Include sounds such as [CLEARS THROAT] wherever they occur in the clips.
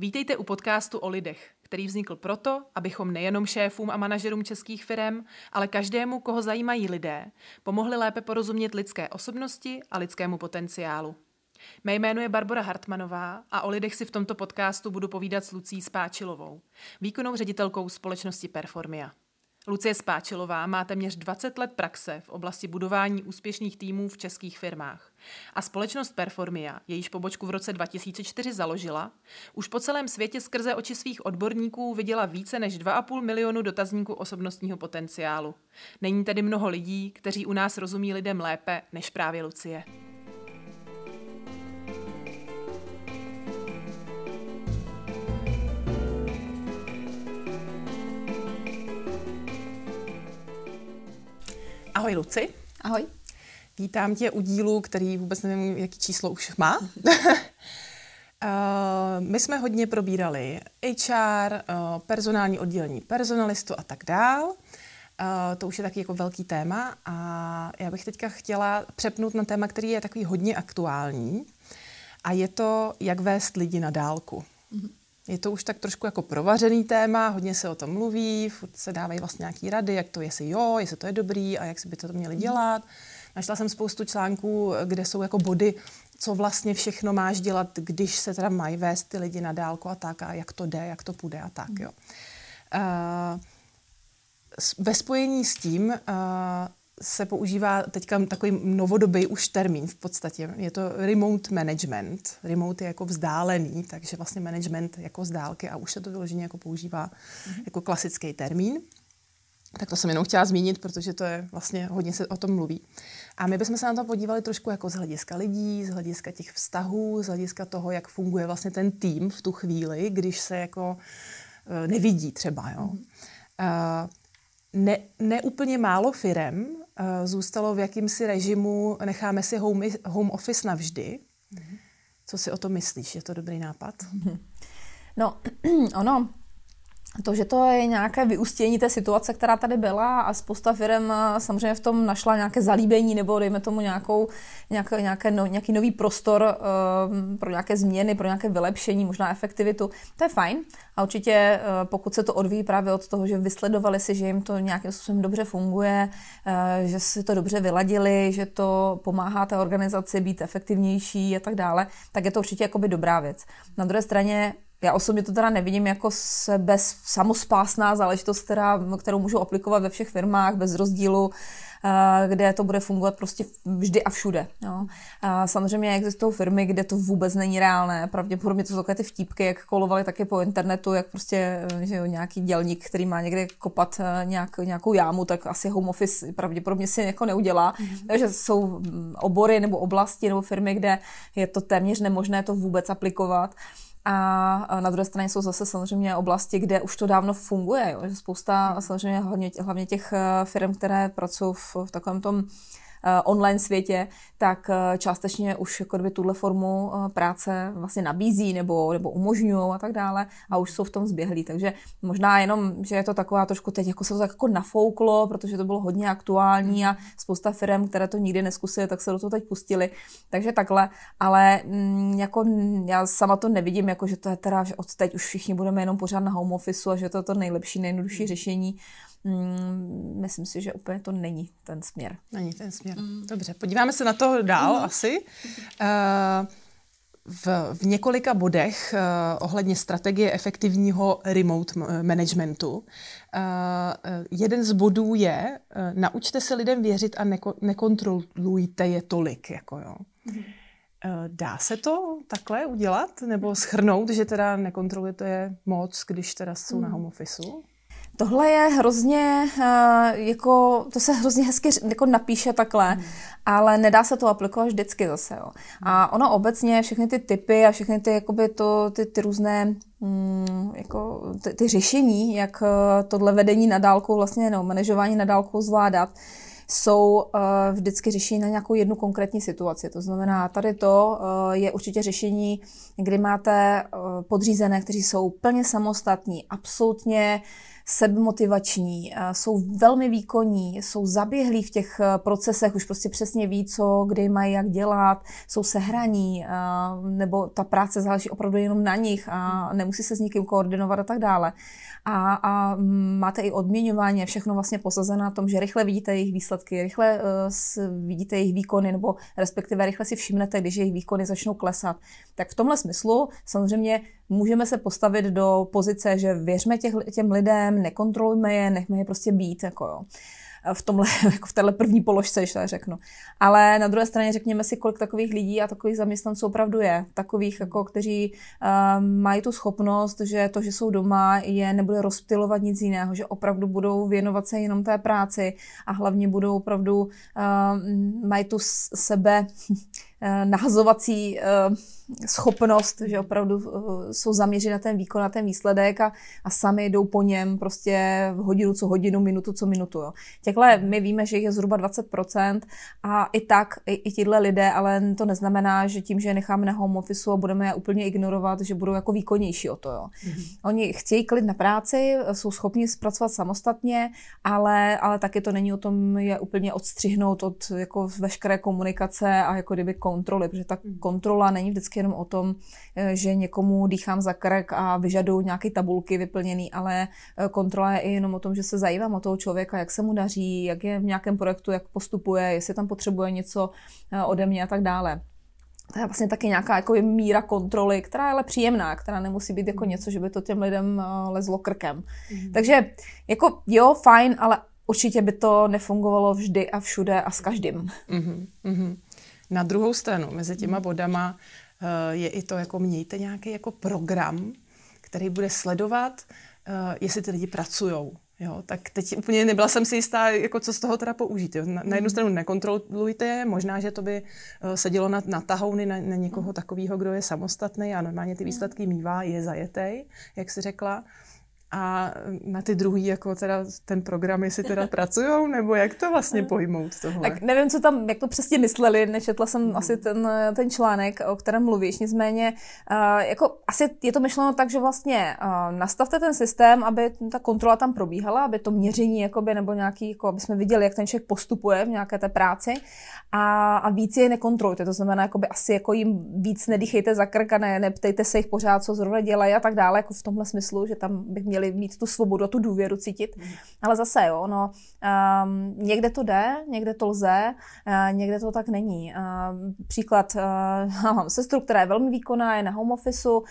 Vítejte u podcastu o lidech, který vznikl proto, abychom nejenom šéfům a manažerům českých firm, ale každému, koho zajímají lidé, pomohli lépe porozumět lidské osobnosti a lidskému potenciálu. Mé jméno je Barbara Hartmanová a o lidech si v tomto podcastu budu povídat s Lucí Spáčilovou, výkonnou ředitelkou společnosti Performia. Lucie Spáčilová má téměř 20 let praxe v oblasti budování úspěšných týmů v českých firmách. A společnost Performia, jejíž pobočku v roce 2004 založila, už po celém světě skrze oči svých odborníků viděla více než 2,5 milionu dotazníků osobnostního potenciálu. Není tedy mnoho lidí, kteří u nás rozumí lidem lépe než právě Lucie. Ahoj Luci. Ahoj. Vítám tě u dílu, který vůbec nevím, jaký číslo už má. Uh, [LAUGHS] my jsme hodně probírali HR, uh, personální oddělení personalistu a tak dál. Uh, to už je taky jako velký téma a já bych teďka chtěla přepnout na téma, který je takový hodně aktuální a je to, jak vést lidi na dálku. Mm-hmm. Je to už tak trošku jako provařený téma, hodně se o tom mluví, furt se dávají vlastně nějaký rady, jak to, jestli jo, jestli to je dobrý a jak si by to měli dělat. Našla jsem spoustu článků, kde jsou jako body, co vlastně všechno máš dělat, když se teda mají vést ty lidi na dálku a tak a jak to jde, jak to půjde a tak, jo. Uh, ve spojení s tím uh, se používá teďka takový novodobý už termín v podstatě. Je to remote management. Remote je jako vzdálený, takže vlastně management jako z dálky a už se to vyloženě jako používá mm-hmm. jako klasický termín. Tak to jsem jenom chtěla zmínit, protože to je vlastně hodně se o tom mluví. A my bychom se na to podívali trošku jako z hlediska lidí, z hlediska těch vztahů, z hlediska toho, jak funguje vlastně ten tým v tu chvíli, když se jako eh, nevidí třeba. Jo. Mm-hmm. Uh, ne, ne úplně málo firem uh, zůstalo v jakýmsi režimu, necháme si home, home office navždy. Mm-hmm. Co si o to myslíš? Je to dobrý nápad? [LAUGHS] No, [CLEARS THROAT] ono, to, že to je nějaké vyústění té situace, která tady byla a spousta firm eh, samozřejmě v tom našla nějaké zalíbení nebo dejme tomu nějakou, nějaké, nějaké no, nějaký nový prostor uh, pro nějaké změny, pro nějaké vylepšení, možná efektivitu. To je fajn a určitě uh, pokud se to odvíjí právě od toho, že vysledovali si, že jim to nějakým způsobem dobře funguje, uh, že si to dobře vyladili, že to pomáhá té organizaci být efektivnější a tak dále, tak je to určitě jakoby dobrá věc. Na druhé straně já osobně to teda nevidím jako bez samospásná záležitost, která, kterou můžu aplikovat ve všech firmách bez rozdílu, eh, kde to bude fungovat prostě vždy a všude. Jo. A samozřejmě existují firmy, kde to vůbec není reálné. Pravděpodobně to jsou takové ty vtípky, jak kolovaly taky po internetu, jak prostě že jo, nějaký dělník, který má někde kopat eh, nějak, nějakou jámu, tak asi home office pravděpodobně si jako neudělá. Mm-hmm. Takže jsou mm, obory nebo oblasti nebo firmy, kde je to téměř nemožné to vůbec aplikovat. A na druhé straně jsou zase samozřejmě oblasti, kde už to dávno funguje. Jo. Spousta samozřejmě hlavně, hlavně těch eh, firm, které pracují v, v takovém tom online světě, tak eh, částečně už jako kdyby tuhle formu eh, práce vlastně nabízí nebo, nebo umožňují a tak dále a už jsou v tom zběhlí. Takže možná jenom, že je to taková trošku teď, jako se to tak jako nafouklo, protože to bylo hodně aktuální a spousta firm, které to nikdy neskusily, tak se do toho teď pustili. Takže takhle, ale mm, jako já sama to nevidím, jako že to je teda, že od teď už všichni budeme jenom pořád na home office a že to je to nejlepší, nejjednodušší řešení mm, myslím si, že úplně to není ten směr. Není ten směr. Mm. Dobře, podíváme se na to dál mm. asi. Uh, v, v několika bodech uh, ohledně strategie efektivního remote managementu. Uh, jeden z bodů je, uh, naučte se lidem věřit a neko, nekontrolujte je tolik. Jako jo. Mm. Dá se to takhle udělat? Nebo schrnout, že teda nekontrolujete je moc, když teda jsou mm. na home office? Tohle je hrozně, uh, jako, to se hrozně hezky jako napíše takhle, hmm. ale nedá se to aplikovat vždycky zase. Jo. A ono obecně, všechny ty typy a všechny ty, jakoby to, ty, ty různé mm, jako, ty, ty řešení, jak uh, tohle vedení na dálku, vlastně no, manažování na dálku zvládat, jsou uh, vždycky řešení na nějakou jednu konkrétní situaci. To znamená, tady to uh, je určitě řešení, kdy máte uh, podřízené, kteří jsou plně samostatní, absolutně sebmotivační, jsou velmi výkonní, jsou zaběhlí v těch procesech, už prostě přesně ví, co, kdy mají jak dělat, jsou sehraní, nebo ta práce záleží opravdu jenom na nich a nemusí se s nikým koordinovat a tak dále. A, a máte i odměňování, všechno vlastně posazené na tom, že rychle vidíte jejich výsledky, rychle uh, vidíte jejich výkony, nebo respektive rychle si všimnete, když jejich výkony začnou klesat. Tak v tomhle smyslu samozřejmě můžeme se postavit do pozice, že věřme těch, těm lidem, nekontrolujme je, nechme je prostě být. Jako jo v tomhle, [LAUGHS] jako v téhle první položce, když tak řeknu. Ale na druhé straně řekněme si, kolik takových lidí a takových zaměstnanců opravdu je. Takových, jako, kteří uh, mají tu schopnost, že to, že jsou doma, je nebude rozptilovat nic jiného, že opravdu budou věnovat se jenom té práci a hlavně budou opravdu, uh, mají tu sebe Eh, [LAUGHS] nahazovací eh, schopnost, že opravdu eh, jsou zaměřeni na ten výkon, na ten výsledek a, a sami jdou po něm prostě hodinu co hodinu, minutu co minutu. Jo. Těchhle my víme, že jich je zhruba 20% a i tak, i, i tihle lidé, ale to neznamená, že tím, že je necháme na home office a budeme je úplně ignorovat, že budou jako výkonnější o to. Jo. Mm-hmm. Oni chtějí klid na práci, jsou schopni zpracovat samostatně, ale, ale taky to není o tom je úplně odstřihnout od jako veškeré komunikace a jako kdyby kontroly, protože ta hmm. kontrola není vždycky jenom o tom, eh, že někomu dýchám za krk a vyžaduju nějaké tabulky vyplněné, ale eh, kontrola je i jenom o tom, že se zajímám o toho člověka, jak se mu daří, jak je v nějakém projektu, jak postupuje, jestli tam potřebuje něco eh, ode mě a tak dále. To je vlastně taky nějaká jako míra kontroly, která je ale příjemná, která nemusí být jako hmm. něco, že by to těm lidem lezlo krkem. Mm. Takže jako jo, fajn, ale určitě by to nefungovalo vždy a všude a s každým. Mm-hmm. Na druhou stranu, mezi těma hmm. bodama eh, je i to, jako mějte nějaký jako program, který bude sledovat, eh, jestli ty lidi pracují. Jo, tak teď úplně nebyla jsem si jistá, jako co z toho teda použít. Jo. Na, na jednu hmm. stranu nekontrolujte je, možná, že to by uh, sedělo na, na tahouny na, na někoho hmm. takového, kdo je samostatný a normálně ty výsledky mývá, je zajetej, jak si řekla a na ty druhý, jako teda ten program, jestli teda [LAUGHS] pracujou, nebo jak to vlastně pojmout tohle? Tak nevím, co tam, jak to přesně mysleli, nečetla jsem mm. asi ten, ten článek, o kterém mluvíš, nicméně jako asi je to myšleno tak, že vlastně nastavte ten systém, aby ta kontrola tam probíhala, aby to měření, jakoby, nebo nějaký, jako, aby jsme viděli, jak ten člověk postupuje v nějaké té práci a, a víc je nekontrolujte, to znamená, jakoby asi jako jim víc nedýchejte za krk a ne, neptejte se jich pořád, co zrovna dělají a tak dále, jako v tomhle smyslu, že tam bych měl měli mít tu svobodu a tu důvěru cítit. Mm. Ale zase, jo, no, um, někde to jde, někde to lze, uh, někde to tak není. Uh, příklad, uh, mám [LAUGHS] sestru, která je velmi výkonná, je na home office, uh,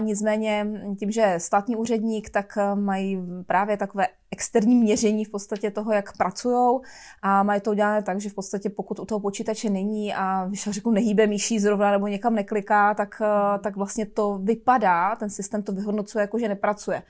nicméně tím, že je státní úředník, tak mají právě takové externí měření v podstatě toho, jak pracují a mají to udělané tak, že v podstatě pokud u toho počítače není a když řeknu nehýbe myší zrovna nebo někam nekliká, tak, tak vlastně to vypadá, ten systém to vyhodnocuje jako, že nepracuje.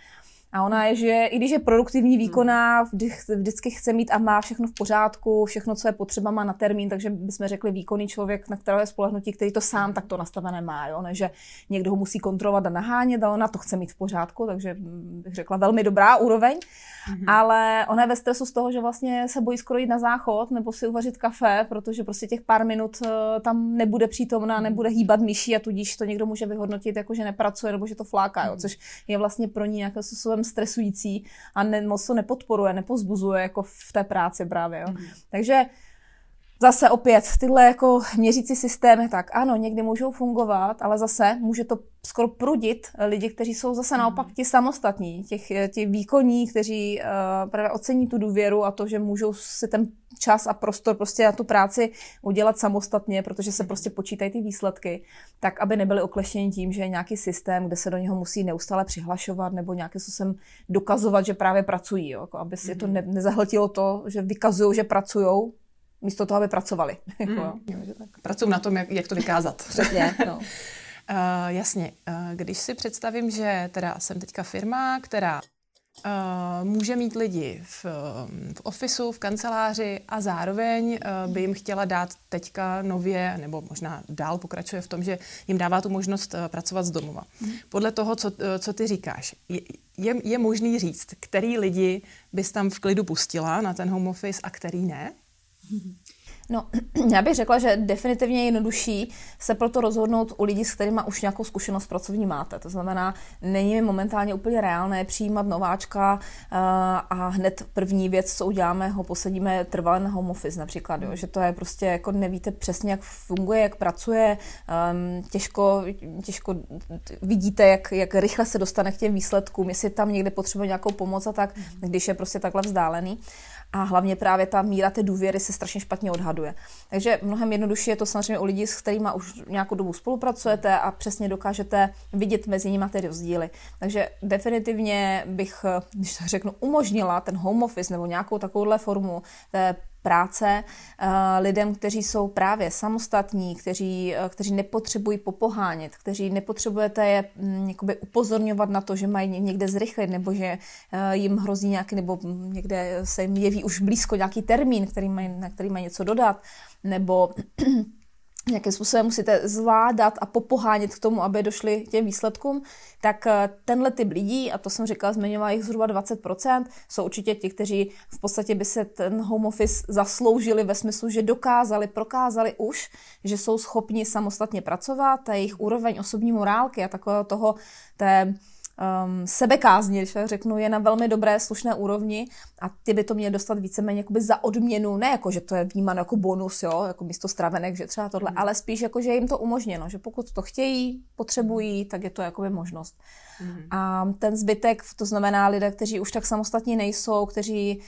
A ona je, že i když je produktivní, hmm. výkonná, vždy, vždycky chce mít a má všechno v pořádku, všechno, co je potřeba, má na termín, takže bychom řekli výkonný člověk, na kterého je spolehnutí, který to sám takto nastavené má. Jo? Ne, že někdo ho musí kontrolovat a nahánět a ona to chce mít v pořádku, takže bych řekla velmi dobrá úroveň. Mm-hmm. Ale ona je ve stresu z toho, že vlastně se bojí skoro jít na záchod nebo si uvařit kafe, protože prostě těch pár minut eh, tam nebude přítomná, mhm. nebude hýbat myší a tudíž to někdo může vyhodnotit jako, že nepracuje nebo že to fláká, jo? Mhm. což je vlastně pro ní způsobem stresující a ne, moc to nepodporuje, nepozbuzuje jako v té práci právě. Jo? Mm-hmm. Takže Zase opět tyhle jako měřící systémy, tak ano, někdy můžou fungovat, ale zase může to skoro prudit lidi, kteří jsou zase hmm. naopak ti samostatní, těch, ti výkonní, kteří uh, právě ocení tu důvěru a to, že můžou si ten čas a prostor prostě na tu práci udělat samostatně, protože se hmm. prostě počítají ty výsledky, tak aby nebyli okleštěni tím, že je nějaký systém, kde se do něho musí neustále přihlašovat nebo nějakým způsobem dokazovat, že právě pracují, jo? Jako aby si to hmm. ne, nezahltilo to, že vykazují, že pracují, místo toho, aby pracovali. [LAUGHS] Mm. Pracují na tom, jak, jak to vykázat. [LAUGHS] Přesně, no. Uh, [LAUGHS] jasně, uh, když si představím, že teda jsem teďka firma, která Uh, může mít lidi v, v ofisu, v kanceláři a zároveň uh, by jim chtěla dát teďka nově, nebo možná dál pokračuje v tom, že jim dává tu možnost uh, pracovat z domova. Mm. Podle toho, co, co ty říkáš, je, je, je možný říct, který lidi bys tam v klidu pustila na ten home office a který ne? No, [CLEARS THROAT] já bych řekla, že definitivně je jednodušší se proto rozhodnout u lidí, s kterými už nějakou zkušenost pracovní máte. To znamená, není mi momentálně úplně reálné přijímat nováčka eh, a hned první věc, co uděláme, ho posadíme trvalé na home office například. Jo? Že to je prostě, jako nevíte přesně, jak funguje, jak pracuje, um, těžko, těžko vidíte, jak, jak rychle se dostane k těm výsledkům, jestli tam někde potřebuje nějakou pomoc a tak, když je prostě takhle vzdálený a hlavně právě ta míra té důvěry se strašně špatně odhaduje. Takže mnohem jednodušší je to samozřejmě u lidí, s kterými už nějakou dobu spolupracujete a přesně dokážete vidět mezi nimi ty rozdíly. Takže definitivně bych, když to řeknu, umožnila ten home office nebo nějakou takovouhle formu té práce eh, lidem, kteří jsou právě samostatní, kteří, eh, kteří nepotřebují popohánět, kteří nepotřebujete je mm, jakoby upozorňovat na to, že mají někde zrychlit nebo že eh, jim hrozí nějaký, nebo někde se jim jeví už blízko nějaký termín, který mají, na který mají něco dodat, nebo nějakým způsobem musíte zvládat a popohánět k tomu, aby došli těm výsledkům, tak eh, tenhle typ lidí, a to jsem říkala, zmiňovala jich zhruba 20%, jsou určitě ti, kteří v podstatě by se ten home office zasloužili ve smyslu, že dokázali, prokázali už, že jsou schopni samostatně pracovat a jejich úroveň osobní morálky a takového toho, té um, sebekázně, když řeknu, je na velmi dobré, slušné úrovni a ty by to měly dostat víceméně jakoby za odměnu, ne jako, že to je vnímáno jako bonus, jo, jako místo stravenek, že třeba tohle, mm. ale spíš jako, že jim to umožněno, že pokud to chtějí, potřebují, tak je to jakoby možnost. Mm. A ten zbytek, to znamená lidé, kteří už tak samostatní nejsou, kteří,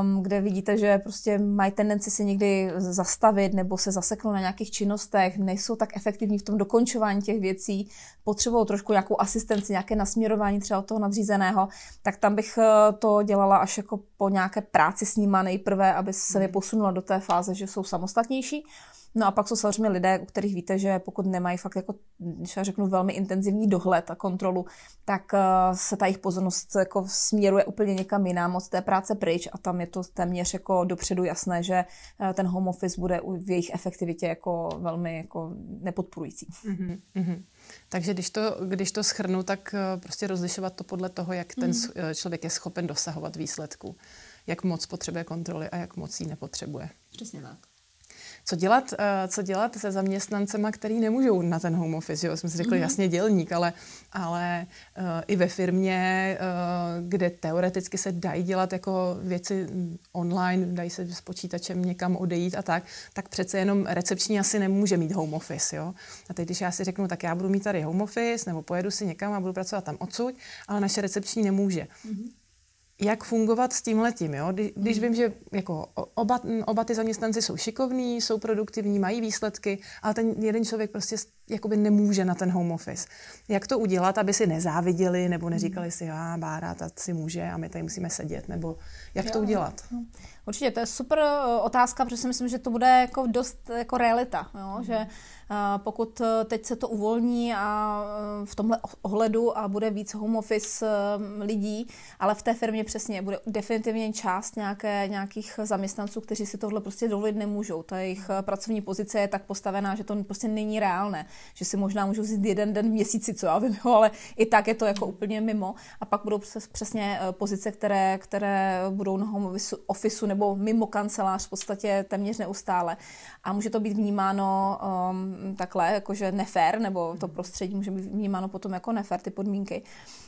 um, kde vidíte, že prostě mají tendenci si někdy zastavit nebo se zaseknout na nějakých činnostech, nejsou tak efektivní v tom dokončování těch věcí, potřebují trošku nějakou asistenci, nějaké nasměrování třeba od toho nadřízeného, tak tam bych eh, to dělala až jako po nějaké práci s nima nejprve, aby se je posunula do té fáze, že jsou samostatnější. No a pak jsou samozřejmě lidé, u kterých víte, že pokud nemají fakt jako, když já řeknu, velmi intenzivní dohled a kontrolu, tak uh, se ta jejich pozornost jako směruje úplně někam jinam od té práce pryč a tam je to téměř jako dopředu jasné, že uh, ten home office bude v jejich efektivitě jako velmi jako nepodporující. Mm-hmm. Takže když to, když to schrnu, tak uh, prostě rozlišovat to podle toho, jak ten mm-hmm. člověk je schopen dosahovat výsledků. Jak moc potřebuje kontroly a jak moc ji nepotřebuje. Přesně tak. Co dělat, uh, co dělat se zaměstnancema, který nemůžou na ten home office? Jo? Jsme si řekli, mm-hmm. jasně dělník, ale, ale uh, i ve firmě, uh, kde teoreticky se dají dělat jako věci online, dají se s počítačem někam odejít a tak, tak přece jenom recepční asi nemůže mít home office. Jo? A teď, když já si řeknu, tak já budu mít tady home office, nebo pojedu si někam a budu pracovat tam odsud, ale naše recepční nemůže. Mm-hmm jak fungovat s tím letím. Jo? Kdy, když vím, že jako oba, oba ty zaměstnanci jsou šikovní, jsou produktivní, mají výsledky, ale ten jeden člověk prostě jakoby nemůže na ten home office. Jak to udělat, aby si nezáviděli nebo neříkali si, a Bára, ta si může a my tady musíme sedět, nebo jak jo. to udělat? Určitě, to je super eh, otázka, protože si myslím, že to bude jako dost jako realita, jo? Mm. že pokud eh, teď se to uvolní a eh, v tomhle ohledu a bude víc home office eh, lidí, ale v té firmě přesně bude definitivně část nějaké, nějakých zaměstnanců, kteří si tohle prostě dovolit nemůžou. Ta jejich pracovní pozice je tak postavená, že to prostě není reálné. Že si možná můžou vzít jeden den v měsíci, co já vím, [LAUGHS] ale i tak je to jako úplně mimo. A pak budou přesně pozice, které, které budou na home office nebo mimo kancelář v podstatě téměř neustále. A může to být vnímáno um, takhle, jakože nefér, nebo to prostředí může být vnímáno potom jako nefér, ty podmínky.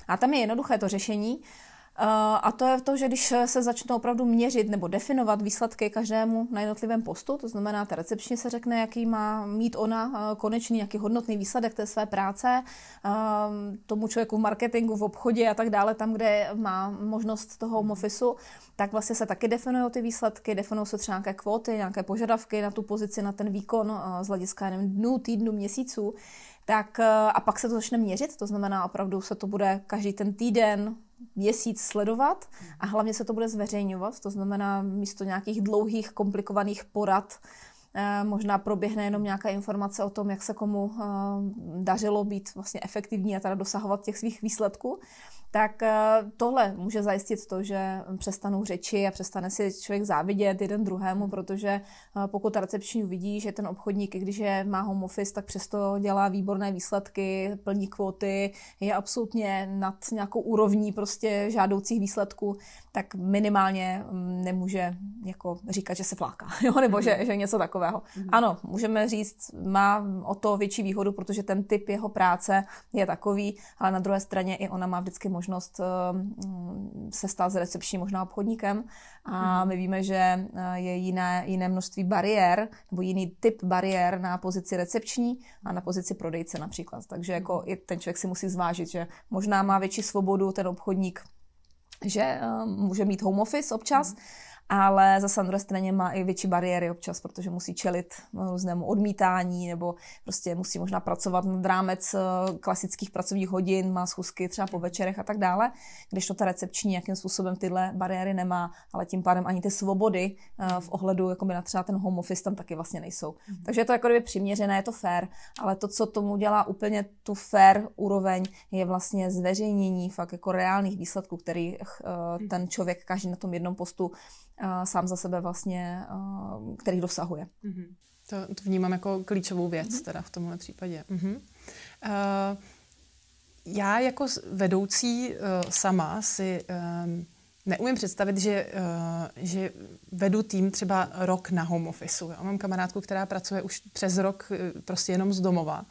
A tam je jednoduché to řešení. Eh, a to je to, že když se začnou opravdu měřit nebo definovat výsledky každému na jednotlivém postu, to znamená, ta recepčně se řekne, jaký má mít ona eh, konečný, jaký hodnotný výsledek té své práce, eh, tomu člověku v marketingu, v obchodě a tak dále, tam, kde má možnost toho home officeu, tak vlastně se taky definují ty výsledky, definují se třeba nějaké kvóty, nějaké požadavky na tu pozici, na ten výkon z hlediska nevím, dnů, týdnů, měsíců. Tak a pak se to začne měřit, to znamená opravdu se to bude každý ten týden, měsíc sledovat a hlavně se to bude zveřejňovat, to znamená místo nějakých dlouhých, komplikovaných porad, eh, možná proběhne jenom nějaká informace o tom, jak se komu eh, dařilo být vlastně efektivní a teda dosahovat těch svých výsledků, tak eh, tohle může zajistit to, že přestanou řeči a přestane si člověk závidět jeden druhému, protože eh, pokud recepční uvidí, že ten obchodník, i když je, má home office, tak přesto dělá výborné výsledky, plní kvóty, je absolutně nad nějakou úrovní prostě žádoucích výsledků, tak minimálně mm, nemůže jako říkat, že se fláká, [LAUGHS] jo? nebo že, že něco takového. Mm-hmm. Ano, můžeme říct, má o to větší výhodu, protože ten typ jeho práce je takový, ale na druhé straně i ona má vždycky možnost eh, mm, se stát z recepční možná obchodníkem a mhm. my víme, že eh, je jiné, jiné množství bariér nebo jiný typ bariér na pozici recepční a na pozici prodejce například. Takže jako mhm. i ten člověk si musí zvážit, že možná má větší svobodu ten obchodník že uh, může mít home office občas, mm ale zase na druhé straně má i větší bariéry občas, protože musí čelit různému odmítání nebo prostě musí možná pracovat nad rámec eh, klasických pracovních hodin, má schůzky třeba po večerech a tak dále, když to ta recepční nějakým způsobem tyhle bariéry nemá, ale tím pádem ani ty svobody eh, v ohledu jakoby na třeba ten home office tam taky vlastně nejsou. Mm. Takže je to jako přiměřené, je to fair, ale to, co tomu dělá úplně tu fair úroveň, je vlastně zveřejnění fakt jako reálných výsledků, který uh, ten člověk každý na tom jednom postu sám za sebe vlastně, který dosahuje. Mm-hmm. To, to vnímám jako klíčovou věc mm-hmm. teda v tomhle případě. Mm-hmm. Uh, já jako vedoucí uh, sama si um, neumím představit, že, uh, že vedu tým třeba rok na home office. Já mám kamarádku, která pracuje už přes rok uh, prostě jenom z domova.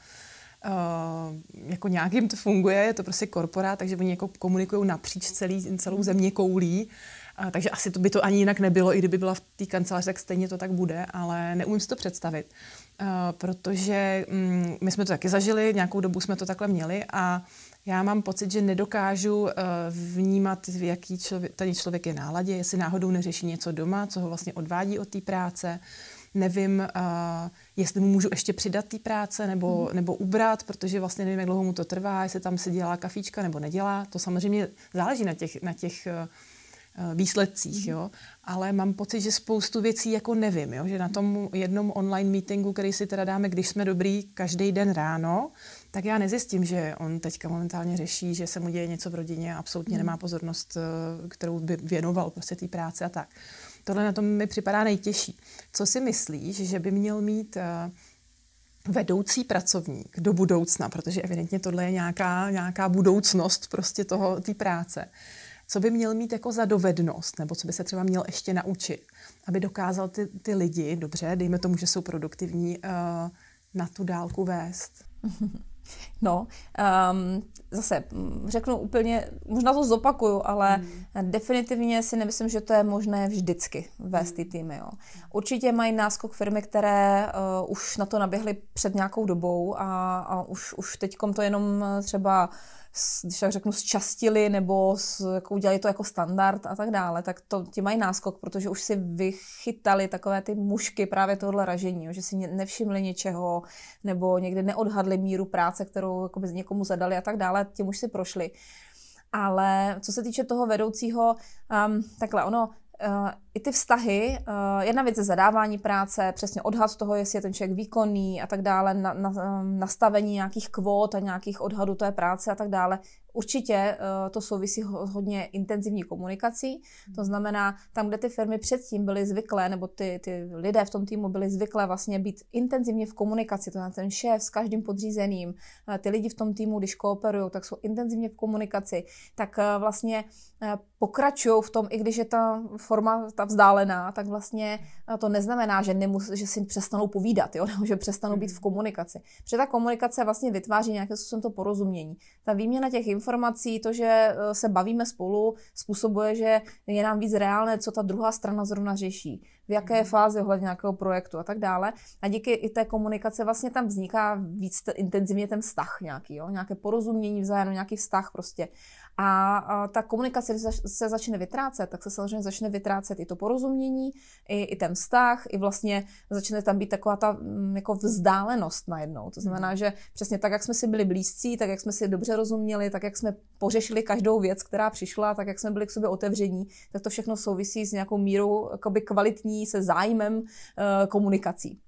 Uh, jako nějakým to funguje, je to prostě korporát, takže oni jako komunikují napříč celý, celou země koulí. A, takže asi to by to ani jinak nebylo, i kdyby byla v té kanceláři, tak stejně to tak bude, ale neumím si to představit. Uh, protože um, my jsme to taky zažili, nějakou dobu jsme to takhle měli a já mám pocit, že nedokážu uh, vnímat, v jaký člověk, ten člověk je náladě, jestli náhodou neřeší něco doma, co ho vlastně odvádí od té práce. Nevím, uh, jestli mu můžu ještě přidat té práce nebo, mm. nebo ubrat, protože vlastně nevím, jak dlouho mu to trvá, jestli tam se dělá kafíčka nebo nedělá. To samozřejmě záleží na těch, na těch Eh, výsledcích, jo. Ale mám pocit, že spoustu věcí jako nevím, jo. Že na tom jednom online meetingu, který si teda dáme, když jsme dobrý, každý den ráno, tak já nezjistím, že on teďka momentálně řeší, že se mu děje něco v rodině a absolutně nemá pozornost, eh, kterou by věnoval prostě té práce a tak. Tohle na tom mi připadá nejtěžší. Co si myslíš, že by měl mít eh, vedoucí pracovník do budoucna, protože evidentně tohle je nějaká, nějaká budoucnost prostě toho, té práce co by měl mít jako za dovednost, nebo co by se třeba měl ještě naučit, aby dokázal ty, ty lidi, dobře, dejme tomu, že jsou produktivní, uh, na tu dálku vést? [LAUGHS] No, um, zase mm, řeknu úplně, možná to zopakuju, ale hmm. definitivně si nemyslím, že to je možné vždycky vést ty týmy. Jo. Určitě mají náskok firmy, které uh, už na to naběhly před nějakou dobou a, a už, už teď to jenom třeba když tak řeknu, zčastili nebo s, jako udělali to jako standard a tak dále, tak to ti mají náskok, protože už si vychytali takové ty mušky právě tohle ražení, že si nevšimli něčeho nebo někde neodhadli míru práce, kterou jako někomu zadali a tak dále, tím už si prošli. Ale co se týče toho vedoucího, um, takhle ono, Uh, i ty vztahy, uh, jedna věc je zadávání práce, přesně odhad toho, jestli je ten člověk výkonný a tak dále, na, na, nastavení nějakých kvót a nějakých odhadů té práce a tak dále. Určitě uh, to souvisí hodně intenzivní komunikací, to znamená, tam, kde ty firmy předtím byly zvyklé, nebo ty, ty lidé v tom týmu byli zvyklé vlastně být intenzivně v komunikaci, to znamená ten šéf s každým podřízeným, ty lidi v tom týmu, když kooperují, tak jsou intenzivně v komunikaci, tak vlastně pokračují v tom, i když je ta forma ta vzdálená, tak vlastně to neznamená, že, nemus, že si přestanou povídat, jo? [LAUGHS] nebo že přestanou být v komunikaci. Protože ta komunikace vlastně vytváří nějaké způsobem to porozumění. Ta výměna těch informací, to, že e, se bavíme spolu, způsobuje, že je nám víc reálné, co ta druhá strana zrovna řeší, v jaké mhm. fázi ohledně nějakého projektu a tak dále. A díky i té komunikace vlastně tam vzniká víc intenzivně ten vztah nějaký, jo? nějaké porozumění vzájemně, nějaký vztah prostě. A, ta komunikace se začne vytrácet, tak se samozřejmě začne vytrácet i to porozumění, i, i ten vztah, i vlastně začne tam být taková ta mm, jako vzdálenost najednou. To znamená, hmm. že přesně tak, jak jsme si byli blízcí, tak jak jsme si dobře rozuměli, tak jak jsme pořešili každou věc, která přišla, tak jak jsme byli k sobě otevření, tak to všechno souvisí s nějakou mírou kvalitní, se zájmem uh, komunikací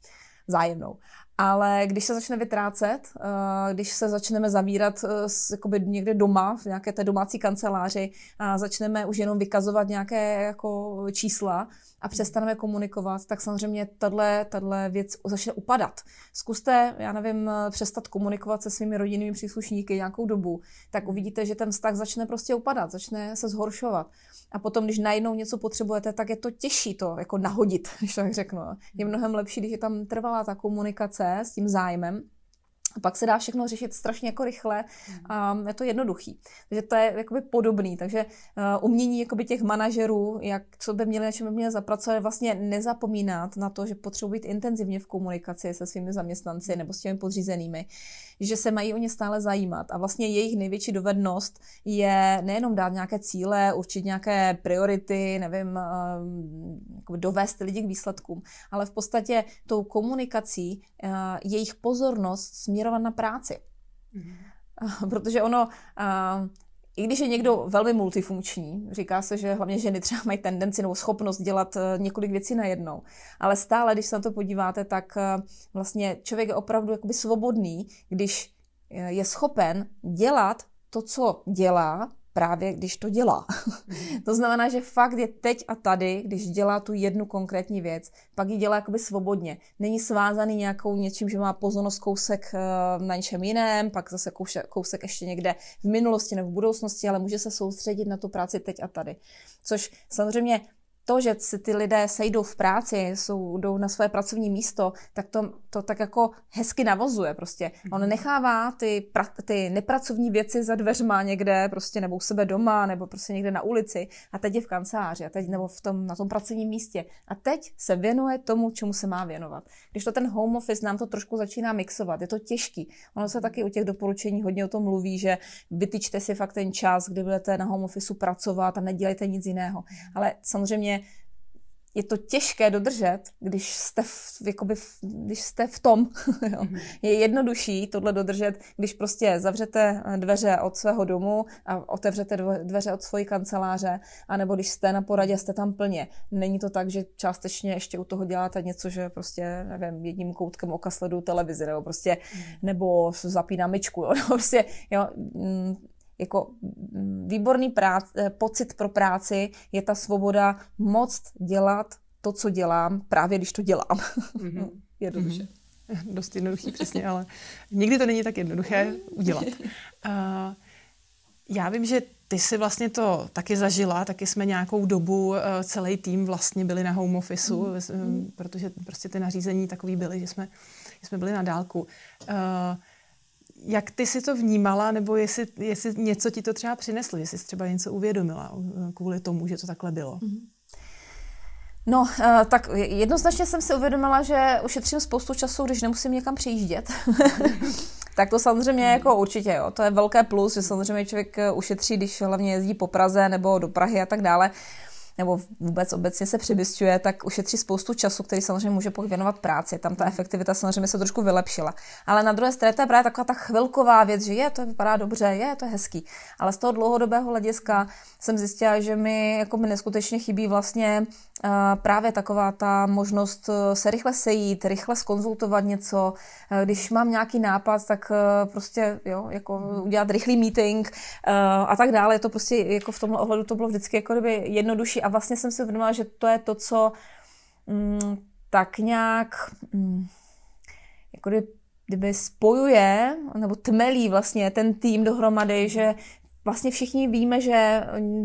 zájemnou. Ale když se začne vytrácet, eh, když se začneme zavírat jakoby někde doma, v nějaké té domácí kanceláři a začneme už jenom vykazovat nějaké jako čísla a přestaneme komunikovat, tak samozřejmě tahle věc začne upadat. Zkuste, já nevím, přestat komunikovat se svými rodinnými příslušníky nějakou dobu, tak uvidíte, že ten vztah začne prostě upadat, začne se zhoršovat. A potom, když najednou něco potřebujete, tak je to těžší to jako nahodit, [LAUGHS] když tak řeknu. Je mnohem lepší, když je tam trvalá ta komunikace s tím zájmem, a pak se dá všechno řešit strašně jako rychle a je to jednoduchý. Takže to je jakoby podobný. Takže uh, umění jakoby těch manažerů, jak co by měli, na čem by měli zapracovat, vlastně nezapomínat na to, že potřebují být intenzivně v komunikaci se svými zaměstnanci nebo s těmi podřízenými že se mají o ně stále zajímat. A vlastně jejich největší dovednost je nejenom dát nějaké cíle, určit nějaké priority, nevím, eh, dovést lidi k výsledkům, ale v podstatě tou komunikací eh, jejich pozornost směrovat na práci. Mm-hmm. [LAUGHS] Protože ono, eh, i když je někdo velmi multifunkční, říká se, že hlavně ženy třeba mají tendenci nebo schopnost dělat eh, několik věcí najednou, ale stále, když se na to podíváte, tak eh, vlastně člověk je opravdu jakoby svobodný, když eh, je schopen dělat to, co dělá, právě když to dělá. Mm. [LAUGHS] to znamená, že fakt je teď a tady, když dělá tu jednu konkrétní věc, pak ji dělá jakoby svobodně. Není svázaný nějakou něčím, že má pozornost kousek eh, na něčem jiném, pak zase kousek, kousek ještě někde v minulosti nebo v budoucnosti, ale může se soustředit na tu práci teď a tady. Což samozřejmě to, že si ty lidé sejdou v práci, jsou, jdou na své pracovní místo, tak to, to tak jako hezky navozuje prostě. On mhm. nechává ty, pra, ty nepracovní věci za dveřma někde, prostě nebo u sebe doma, nebo prostě někde na ulici a teď je v kanceláři a teď nebo v tom, na tom pracovním místě. A teď se věnuje tomu, čemu se má věnovat. Když to ten home office nám to trošku začíná mixovat, je to těžký. Ono se taky u těch doporučení hodně o tom mluví, že vytyčte si fakt ten čas, kdy budete na home office pracovat a nedělejte nic jiného. Ale samozřejmě je to těžké dodržet, když jste v, jakoby když jste v tom. [LAUGHS] jo. Mhm. Je jednodušší tohle dodržet, když prostě zavřete dveře od svého domu a otevřete dveře od své kanceláře, anebo když jste na poradě, jste tam plně. Není to tak, že částečně ještě u toho děláte něco, že prostě, nevím, jedním koutkem oka sleduju televizi, nebo prostě, mhm. nebo zapínám myčku, jo, [LAUGHS] prostě, jo, mm, jako mm, výborný prác, eh, pocit pro práci je ta svoboda moc dělat to, co dělám, právě když to dělám. Mm-hmm. [LAUGHS] Jednoduše. Mm-hmm. [LAUGHS] Dost jednoduchý, přesně, ale nikdy to není tak jednoduché udělat. Uh, [LAUGHS] já vím, že ty si vlastně to taky zažila, taky jsme nějakou dobu, uh, celý tým vlastně byli na home officeu, mm-hmm. protože prostě ty nařízení takový byly, že jsme, že jsme byli na dálku. Uh, jak ty si to vnímala, nebo jestli, jestli něco ti to třeba přineslo, jestli jsi třeba něco uvědomila eh, kvůli tomu, že to takhle bylo? Mhm. No, eh, tak jednoznačně jsem si uvědomila, že ušetřím spoustu času, když nemusím někam přijíždět. [LAUGHS] tak to samozřejmě jako určitě, jo. To je velké plus, že samozřejmě člověk eh, ušetří, když hlavně jezdí po Praze nebo do Prahy a tak dále nebo vůbec obecně se přemysťuje, tak ušetří spoustu času, který samozřejmě může věnovat práci. Tam ta efektivita samozřejmě se trošku vylepšila. Ale na druhé straně to je právě taková ta chvilková věc, že je, to vypadá dobře, je, to je hezký. Ale z toho dlouhodobého hlediska jsem zjistila, že mi jako mi neskutečně chybí vlastně uh, právě taková ta možnost eh, se rychle sejít, rychle skonzultovat něco. Uh, když mám nějaký nápad, tak uh, prostě jo, jako udělat rychlý meeting a tak dále. Je to prostě jako v tomhle ohledu to bylo vždycky jako kdyby jednodušší a vlastně jsem si uvědomila, že to je to, co mm, tak nějak mm, jako kdyby spojuje nebo tmelí vlastně ten tým dohromady, že vlastně všichni víme, že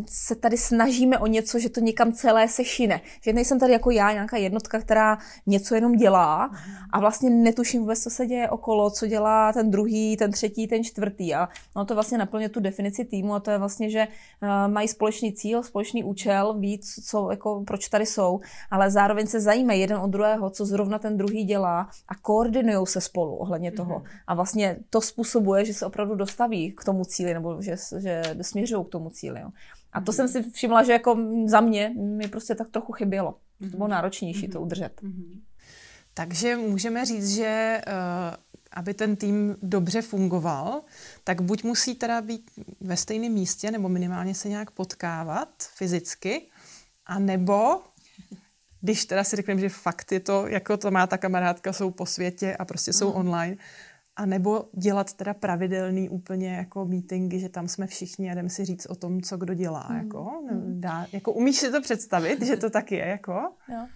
se tady snažíme o něco, že to někam celé se šine. Že nejsem tady jako já, nějaká jednotka, která něco jenom dělá a vlastně netuším vůbec, co se děje okolo, co dělá ten druhý, ten třetí, ten čtvrtý. A no to vlastně naplňuje tu definici týmu a to je vlastně, že uh, mají společný cíl, společný účel, víc, co, jako, proč tady jsou, ale zároveň se zajímají jeden od druhého, co zrovna ten druhý dělá a koordinují se spolu ohledně toho. Mm-hmm. A vlastně to způsobuje, že se opravdu dostaví k tomu cíli, nebo že, že že směřují k tomu cíli. Jo. A to jsem si všimla, že jako za mě mi prostě tak trochu chybělo. To bylo mhm. náročnější to mhm. udržet. Mhm. Takže můžeme říct, že uh, aby ten tým dobře fungoval, tak buď musí teda být ve stejném místě, nebo minimálně se nějak potkávat fyzicky, a nebo když teda si řekneme, že fakt je to, jako to má ta kamarádka, jsou po světě a prostě jsou mm. online, a nebo dělat teda pravidelný úplně jako meetingy, že tam jsme všichni a jdeme si říct o tom, co kdo dělá. Mm. Jako, dá, jako umíš si to představit, že to tak je? Jako? Jo.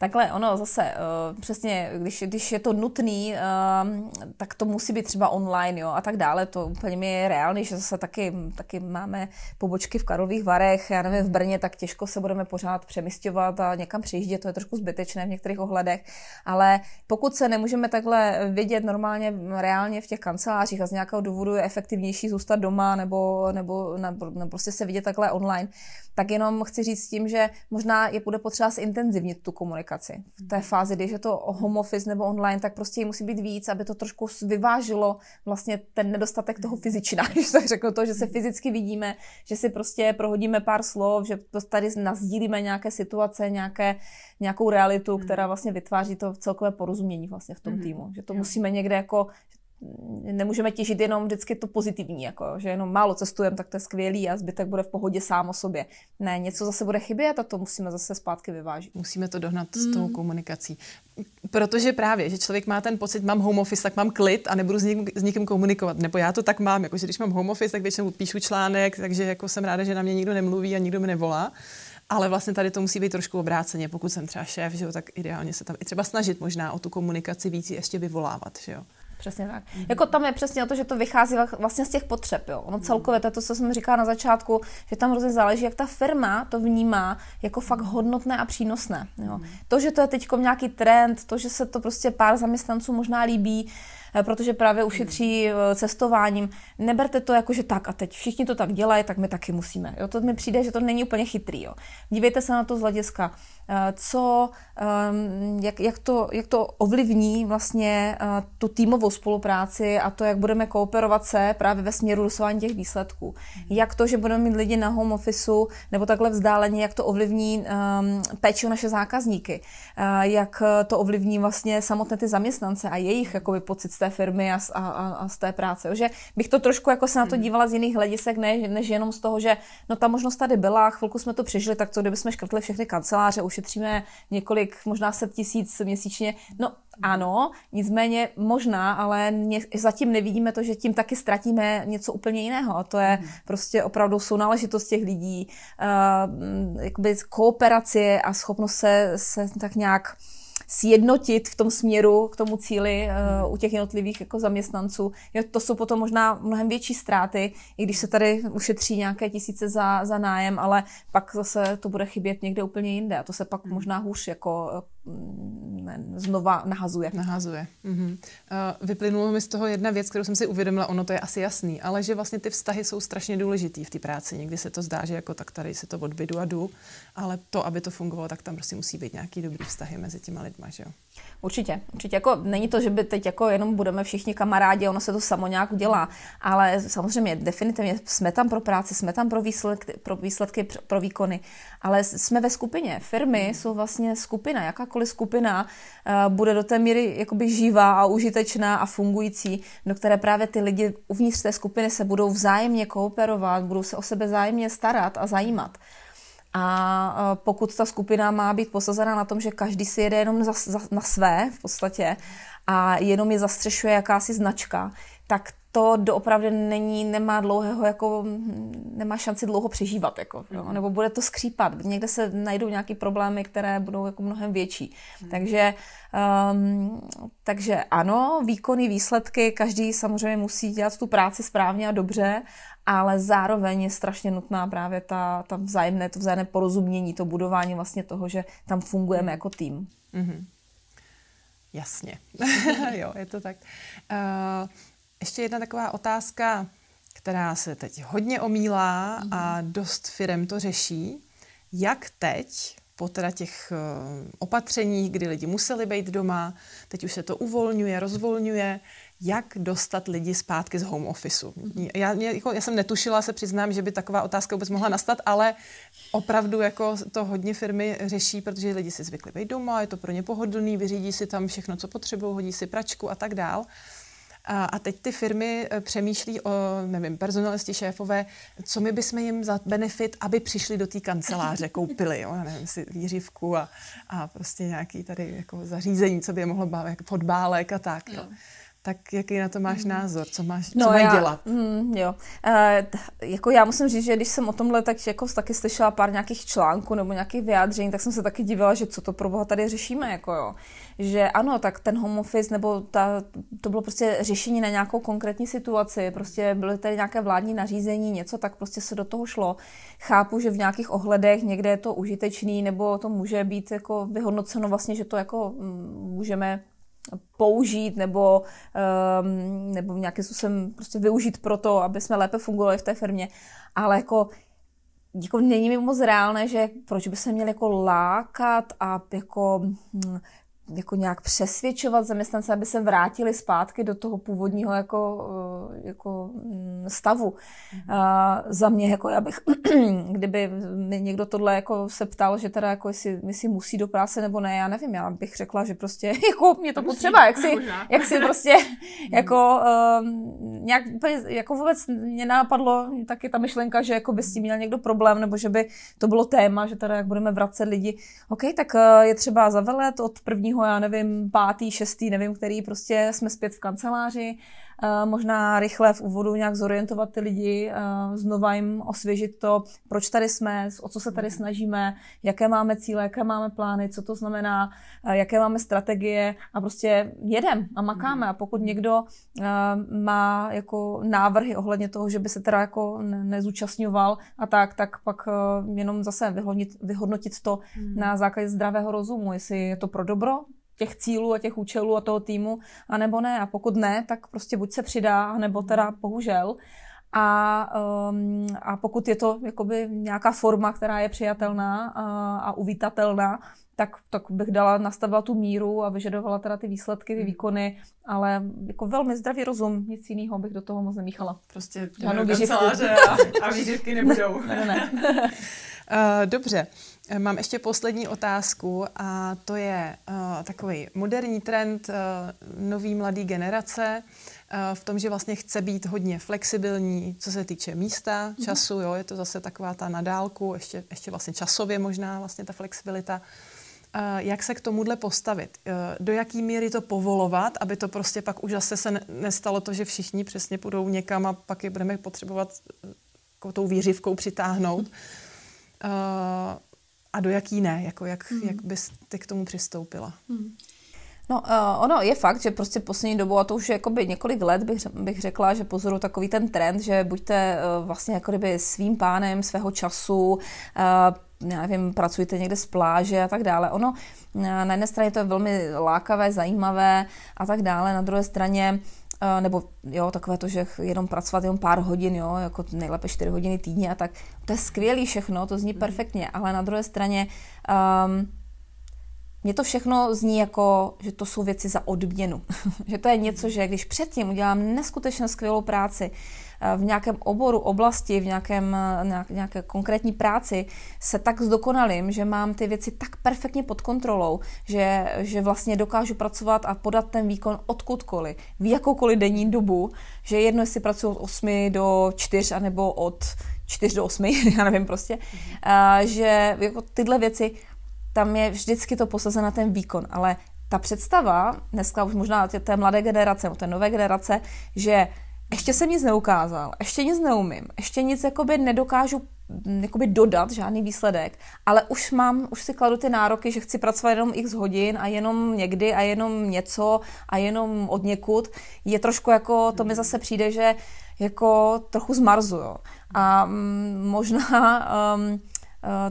Takhle ono zase, uh, přesně, když, když je to nutný, uh, tak to musí být třeba online jo, a tak dále. To úplně mi je reálný, že zase taky, taky máme pobočky v Karlových Varech, já nevím, v Brně, tak těžko se budeme pořád přemysťovat a někam přijíždět, to je trošku zbytečné v některých ohledech. Ale pokud se nemůžeme takhle vidět normálně, reálně v těch kancelářích a z nějakého důvodu je efektivnější zůstat doma nebo, nebo, nebo, nebo prostě se vidět takhle online, tak jenom chci říct tím, že možná je bude potřeba zintenzivnit tu komunikaci. V té fázi, když je to home office nebo online, tak prostě musí být víc, aby to trošku vyvážilo vlastně ten nedostatek toho fyzična, [LAUGHS] když tak řeknu to, že se fyzicky vidíme, že si prostě prohodíme pár slov, že tady nazdílíme nějaké situace, nějaké, nějakou realitu, která vlastně vytváří to celkové porozumění vlastně v tom týmu. Že to musíme někde jako, nemůžeme těžit jenom vždycky to pozitivní, jako, že jenom málo cestujeme, tak to je skvělý a zbytek bude v pohodě sám o sobě. Ne, něco zase bude chybět a to musíme zase zpátky vyvážit. Musíme to dohnat mm. s tou komunikací. Protože právě, že člověk má ten pocit, mám home office, tak mám klid a nebudu s, ním, s nikým komunikovat. Nebo já to tak mám, jako, že když mám home office, tak většinou píšu článek, takže jako jsem ráda, že na mě nikdo nemluví a nikdo mi nevolá. Ale vlastně tady to musí být trošku obráceně. Pokud jsem třeba šéf, že jo, tak ideálně se tam i třeba snažit možná o tu komunikaci víc ještě vyvolávat. Že jo. Přesně tak. Mm-hmm. Jako tam je přesně o to, že to vychází vlastně z těch potřeb. Jo. Ono celkově, to je to, co jsem říkala na začátku, že tam hrozně záleží, jak ta firma to vnímá jako fakt hodnotné a přínosné. Jo. Mm-hmm. To, že to je teď nějaký trend, to, že se to prostě pár zaměstnanců možná líbí, protože právě ušetří eh, cestováním. Neberte to jako, že tak a teď všichni to tak dělají, tak my taky musíme. Jo? To mi přijde, že to není úplně chytrý. Jo? Dívejte se na to z hlediska, eh, co, ehm, jak, jak, to, jak to ovlivní vlastně tu týmovou spolupráci a to, jak budeme kooperovat se právě ve směru dosování těch výsledků. Jak to, že budeme mít lidi na home officeu nebo takhle vzdáleně, jak to ovlivní um, péči o naše zákazníky, jak to ovlivní vlastně samotné ty zaměstnance a jejich jakoby, pocit té firmy a, a, a z té práce. Jo? Že bych to trošku jako se na to hmm. dívala z jiných hledisek, ne, než jenom z toho, že no ta možnost tady byla, chvilku jsme to přežili, tak co kdybychom škrtli všechny kanceláře, ušetříme několik, možná set tisíc měsíčně. No ano, nicméně možná, ale mě, zatím nevidíme to, že tím taky ztratíme něco úplně jiného. A to je hmm. prostě opravdu sounáležitost těch lidí, uh, jakoby kooperace a schopnost se, se tak nějak sjednotit v tom směru k tomu cíli uh, u těch jednotlivých jako zaměstnanců. Jo, to jsou potom možná mnohem větší ztráty, i když se tady ušetří nějaké tisíce za, za nájem, ale pak zase to bude chybět někde úplně jinde a to se pak hmm. možná hůř jako znova nahazuje. Nahazuje. Mhm. Uh, vyplynulo mi z toho jedna věc, kterou jsem si uvědomila, ono to je asi jasný, ale že vlastně ty vztahy jsou strašně důležitý v té práci. Někdy se to zdá, že jako tak tady se to odbydu a jdu, ale to, aby to fungovalo, tak tam prostě musí být nějaký dobrý vztahy mezi těma lidma, že jo? Určitě, určitě. Jako, není to, že by teď jako jenom budeme všichni kamarádi, ono se to samo nějak udělá, ale samozřejmě definitivně jsme tam pro práci, jsme tam pro výsledky, pro, výsledky, pro výkony, ale jsme ve skupině. Firmy hmm. jsou vlastně skupina, jakákoliv skupina uh, bude do té míry jakoby živá a užitečná a fungující, do které právě ty lidi uvnitř té skupiny se budou vzájemně kooperovat, budou se o sebe vzájemně starat a zajímat. A pokud ta skupina má být posazena na tom, že každý si jede jenom za, za, na své v podstatě a jenom je zastřešuje jakási značka, tak to doopravdy není, nemá dlouhého, jako, nemá šanci dlouho přežívat, jako, jo? Mhm. nebo bude to skřípat. Někde se najdou nějaké problémy, které budou jako mnohem větší. Mm. Takže, um, takže ano, výkony, výsledky, každý samozřejmě musí dělat tu práci správně a dobře, ale zároveň je strašně nutná právě ta, ta vzájemné, to vzájemné porozumění, to budování vlastně toho, že tam fungujeme mm. jako tým. Mm-hmm. Jasně. [LAUGHS] jo, je to tak. Uh, ještě jedna taková otázka, která se teď hodně omílá mm-hmm. a dost firem to řeší. Jak teď, po teda těch uh, opatřeních, kdy lidi museli být doma, teď už se to uvolňuje, rozvolňuje, jak dostat lidi zpátky z home officeu. Já, jako, já jsem netušila, se přiznám, že by taková otázka vůbec mohla nastat, ale opravdu jako to hodně firmy řeší, protože lidi si zvykli být doma, je to pro ně pohodlný, vyřídí si tam všechno, co potřebují, hodí si pračku a tak dál. A, a teď ty firmy eh, přemýšlí o, nevím, personalisti, šéfové, co my bychom jim za benefit, aby přišli do té kanceláře, koupili, jo, nevím, si výřivku a, a prostě nějaký tady jako zařízení, co by je mohlo bavit, jako fotbálek a tak. Jo. No tak jaký na to máš mm. názor? Co, máš, no, co mají já, dělat? Mm, jo. E, jako já musím říct, že když jsem o tomhle tak jako taky slyšela pár nějakých článků nebo nějakých vyjádření, tak jsem se taky divila, že co to pro boha tady řešíme. Jako jo. Že ano, tak ten home office nebo ta, to bylo prostě řešení na nějakou konkrétní situaci. Prostě byly tady nějaké vládní nařízení, něco, tak prostě se do toho šlo. Chápu, že v nějakých ohledech někde je to užitečný nebo to může být jako vyhodnoceno vlastně, že to jako mm, můžeme použít nebo, um, nebo nějakým způsobem prostě využít pro to, aby jsme lépe fungovali v té firmě. Ale jako, jako není mi moc reálné, že proč by se měli jako lákat a jako hm, jako nějak přesvědčovat zaměstnance, aby se vrátili zpátky do toho původního jako, eh, jako mm, stavu. Mm-hmm. A za mě, jako já bych, [CLEARS THROAT] kdyby mi někdo tohle jako se ptal, že teda jako jestli, jestli musí do práce nebo ne, já nevím, já bych řekla, že prostě [LAUGHS] jako mě to potřeba, jak si, [LAUGHS] jak si prostě [LAUGHS] jako um, nějak jako vůbec mě napadlo taky ta myšlenka, že jako by s tím měl někdo problém, nebo že by to bylo téma, že teda jak budeme vracet lidi, OK, tak eh, je třeba zavelet od prvního já nevím, pátý, šestý, nevím, který prostě jsme zpět v kanceláři možná rychle v úvodu nějak zorientovat ty lidi, znova jim osvěžit to, proč tady jsme, o co se tady mhm. snažíme, jaké máme cíle, jaké máme plány, co to znamená, jaké máme strategie a prostě jedem a makáme. A pokud někdo má jako návrhy ohledně toho, že by se teda jako nezúčastňoval a tak, tak pak jenom zase vyhodnotit, vyhodnotit to hmm. na základě zdravého rozumu, jestli je to pro dobro těch cílů a těch účelů a toho týmu, anebo ne. A pokud ne, tak prostě buď se přidá, nebo teda bohužel. A, um, a pokud je to jakoby nějaká forma, která je přijatelná a, a uvítatelná, tak, tak bych dala, nastavila tu míru a vyžadovala teda ty výsledky, ty hmm. výkony, ale jako velmi zdravý rozum, nic jiného bych do toho moc nemíchala. Prostě žádnou a, a výživky nebudou. ne, ne. uh, [LAUGHS] dobře. Eh, mám ještě poslední otázku a to je uh, takový moderní trend uh, nový mladý generace v tom, že vlastně chce být hodně flexibilní, co se týče místa, mhm. času, jo, je to zase taková ta nadálku, ještě, ještě vlastně časově možná vlastně ta flexibilita. Uh, jak se k tomuhle postavit? Uh, do jaký míry to povolovat, aby to prostě pak už zase se nestalo to, že všichni přesně půjdou někam a pak je budeme potřebovat uh, tou výřivkou přitáhnout. Uh, a do jaký ne, jako jak, mm. jak bys ty k tomu přistoupila? Mm. No, uh, ono je fakt, že prostě poslední dobou, a to už je jakoby několik let, bych, bych řekla, že pozoru takový ten trend, že buďte uh, vlastně jako kdyby svým pánem svého času, uh, já nevím, pracujete někde z pláže a tak dále. Ono, na jedné straně to je velmi lákavé, zajímavé a tak dále, na druhé straně nebo jo, takové to, že jenom pracovat jenom pár hodin, jo, jako nejlépe 4 hodiny týdně a tak, to je skvělý všechno, to zní mhm. perfektně, ale na druhé straně um, mně to všechno zní jako, že to jsou věci za odměnu. [LAUGHS] že to je něco, že když předtím udělám neskutečně skvělou práci, Eh, v nějakém oboru, oblasti, v nějakém, eh, nějaké konkrétní práci se tak zdokonalím, že mám ty věci tak perfektně pod kontrolou, že, že vlastně dokážu pracovat a podat ten výkon odkudkoliv, v jakoukoliv denní dobu, že jedno, jestli pracuji od 8 do 4, anebo od 4 do 8, [LAUGHS] já nevím prostě, mm-hmm. že jako tyhle věci, tam je vždycky to posazen na ten výkon, ale ta představa, dneska už možná té mladé generace, té nové generace, že ještě jsem nic neukázal, ještě nic neumím, ještě nic jakoby nedokážu jakoby dodat, žádný výsledek, ale už mám, už si kladu ty nároky, že chci pracovat jenom x hodin a jenom někdy a jenom něco a jenom od někud, je trošku jako, to mi zase přijde, že jako trochu zmarzu, A mm, možná [LAUGHS] um,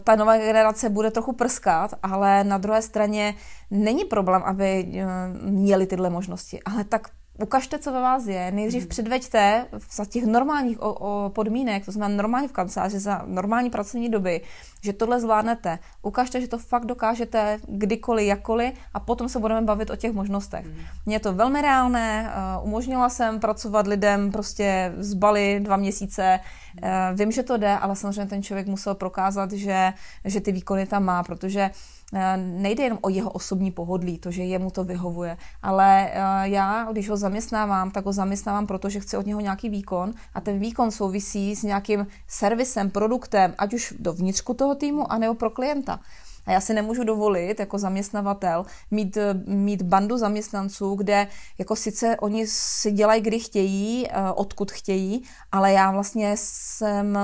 ta nová generace bude trochu prskat, ale na druhé straně není problém, aby uh, měli tyhle možnosti. Ale tak ukažte, co ve vás je, nejdřív hmm. předveďte za těch normálních o, o podmínek, to znamená normálně v kanceláři, za normální pracovní doby, že tohle zvládnete. Ukažte, že to fakt dokážete kdykoliv, jakkoliv a potom se budeme bavit o těch možnostech. Hmm. Mně je to velmi reálné, uh, umožnila jsem pracovat lidem prostě z Bali dva měsíce, uh, vím, že to jde, ale samozřejmě ten člověk musel prokázat, že, že ty výkony tam má, protože eh, nejde jen o jeho osobní pohodlí, to, že jemu to vyhovuje, ale eh, já, když ho zaměstnávám, tak ho zaměstnávám, protože chci od něho nějaký výkon a ten výkon souvisí s nějakým servisem, produktem, ať už do vnitřku toho týmu, anebo pro klienta. A já si nemůžu dovolit jako zaměstnavatel mít, mít bandu zaměstnanců, kde jako sice oni si dělají, kdy chtějí, odkud chtějí, ale já vlastně jsem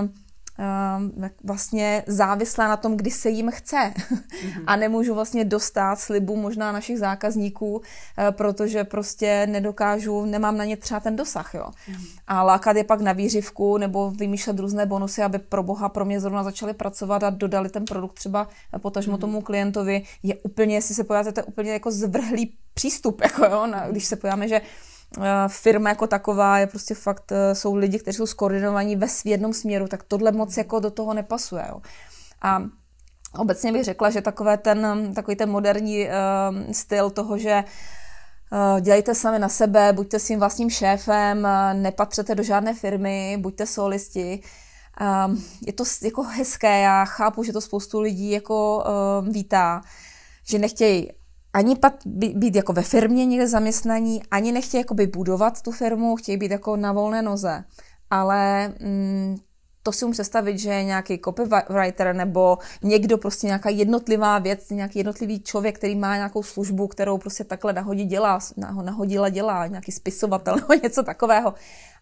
vlastně závislá na tom, kdy se jim chce. Mm-hmm. [LAUGHS] A nemůžu vlastně dostat slibu možná našich zákazníků, eh, protože prostě nedokážu, nemám na ně třeba ten dosah. Jo. Mm-hmm. A lákat je pak na výřivku nebo vymýšlet různé bonusy, aby pro boha pro mě zrovna začali pracovat a dodali ten produkt třeba potažmo mm-hmm. tomu klientovi, je úplně, jestli se to je úplně jako zvrhlý přístup, [LAUGHS] jako jo, na, když se pojáme, že Eh, firma jako taková je prostě fakt, eh, jsou lidi, kteří jsou skoordinovaní ve jednom směru, tak tohle moc jako do toho nepasuje. Jo. A obecně bych řekla, že takové ten, takový ten moderní uh, styl toho, že uh, dělejte sami na sebe, buďte svým vlastním šéfem, uh, nepatřete do žádné firmy, buďte solisti, uh, je to jako hezké, já chápu, že to spoustu lidí jako uh, vítá, že nechtějí ani pat, být jako ve firmě někde zaměstnaní, ani nechtějí jakoby budovat tu firmu, chtějí být jako na volné noze. Ale mm, to si umím představit, že nějaký copywriter nebo někdo prostě nějaká jednotlivá věc, nějaký jednotlivý člověk, který má nějakou službu, kterou prostě takhle nahodí dělá, nahodila dělá, nějaký spisovatel [LAUGHS] nebo něco takového.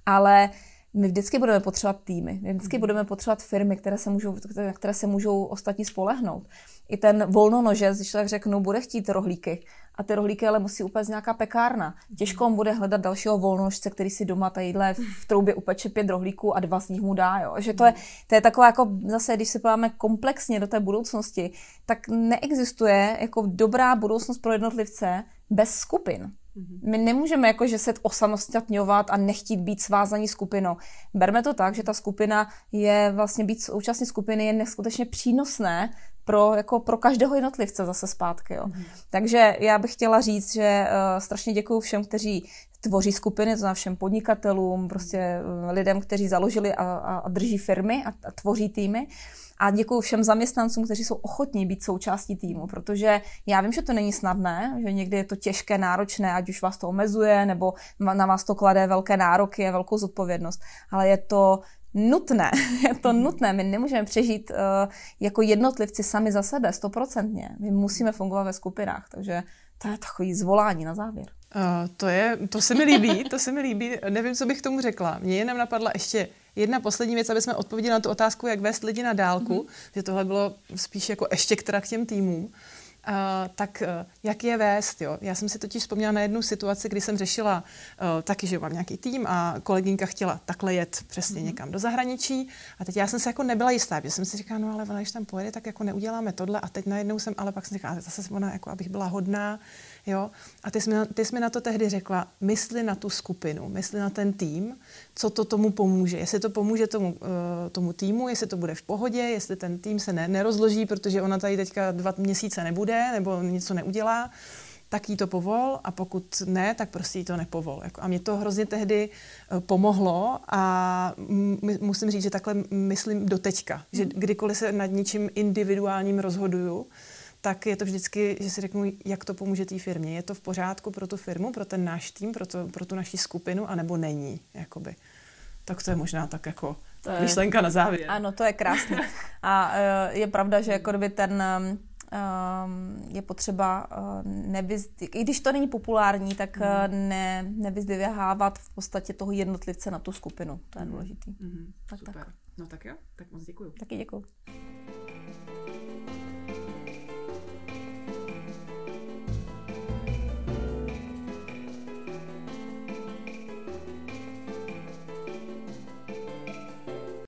Ale my vždycky budeme potřebovat týmy, my vždycky mm. budeme potřebovat firmy, které se můžou, které, které se můžou ostatní spolehnout. I ten volnonožec, když tak řeknu, bude chtít rohlíky. A ty rohlíky ale musí upéct nějaká pekárna. Těžko on bude hledat dalšího volnožce, který si doma tadyhle v troubě upeče pět rohlíků a dva z nich mu dá. Jo. Že to je, to je taková jako zase, když se podíváme komplexně do té budoucnosti, tak neexistuje jako dobrá budoucnost pro jednotlivce bez skupin. Mhm. My nemůžeme jako, že se osamostatňovat a nechtít být svázaní skupinou. Berme to tak, že ta skupina je vlastně být součástí skupiny je neskutečně přínosné pro, jako pro každého jednotlivce zase zpátky. Jo. Mm. Takže já bych chtěla říct, že uh, strašně děkuji všem, kteří tvoří skupiny, to znamená všem podnikatelům, prostě uh, lidem, kteří založili a, a, a drží firmy a, a tvoří týmy. A děkuji všem zaměstnancům, kteří jsou ochotní být součástí týmu, protože já vím, že to není snadné, že někdy je to těžké, náročné, ať už vás to omezuje, nebo na vás to klade velké nároky a velkou zodpovědnost, ale je to nutné, [LAUGHS] je to nutné. My nemůžeme přežít uh, jako jednotlivci sami za sebe, stoprocentně. My musíme fungovat ve skupinách, takže to je takový zvolání na závěr. Uh, to, je, to se mi líbí, to se mi líbí. Nevím, co bych tomu řekla. Mně jenom napadla ještě jedna poslední věc, aby jsme odpověděli na tu otázku, jak vést lidi na dálku, mm-hmm. že tohle bylo spíš jako ještě k těm týmům. Uh, tak uh, jak je vést? Jo? Já jsem si totiž vzpomněla na jednu situaci, kdy jsem řešila uh, taky, že mám nějaký tým a kolegynka chtěla takhle jet přesně mm-hmm. někam do zahraničí a teď já jsem se jako nebyla jistá, protože jsem si říkala, no ale ona, když tam pojede, tak jako neuděláme tohle a teď najednou jsem, ale pak jsem říkala, zase ona, jako abych byla hodná, Jo? A ty jsi, mi, ty jsi mi na to tehdy řekla, mysli na tu skupinu, mysli na ten tým, co to tomu pomůže. Jestli to pomůže tomu, uh, tomu týmu, jestli to bude v pohodě, jestli ten tým se ne, nerozloží, protože ona tady teďka dva měsíce nebude nebo něco neudělá, tak jí to povol a pokud ne, tak prostě jí to nepovol. Jako, a mě to hrozně tehdy uh, pomohlo a musím říct, že takhle myslím do teďka, že kdykoliv se nad něčím individuálním rozhoduju, tak je to vždycky, že si řeknu, jak to pomůže té firmě. Je to v pořádku pro tu firmu, pro ten náš tým, pro, to, pro tu naši skupinu, anebo není. Jakoby. Tak to je možná tak jako to je, myšlenka na závěr. Ano, to je krásné. A uh, je pravda, že jako kdyby ten um, je potřeba uh, nevyz... i když to není populární, tak mm. ne, nevyzdvihávat v podstatě toho jednotlivce na tu skupinu. To je důležitý. Mm. Tak, Super. Tak. No tak jo, tak moc děkuju. Taky děkuju.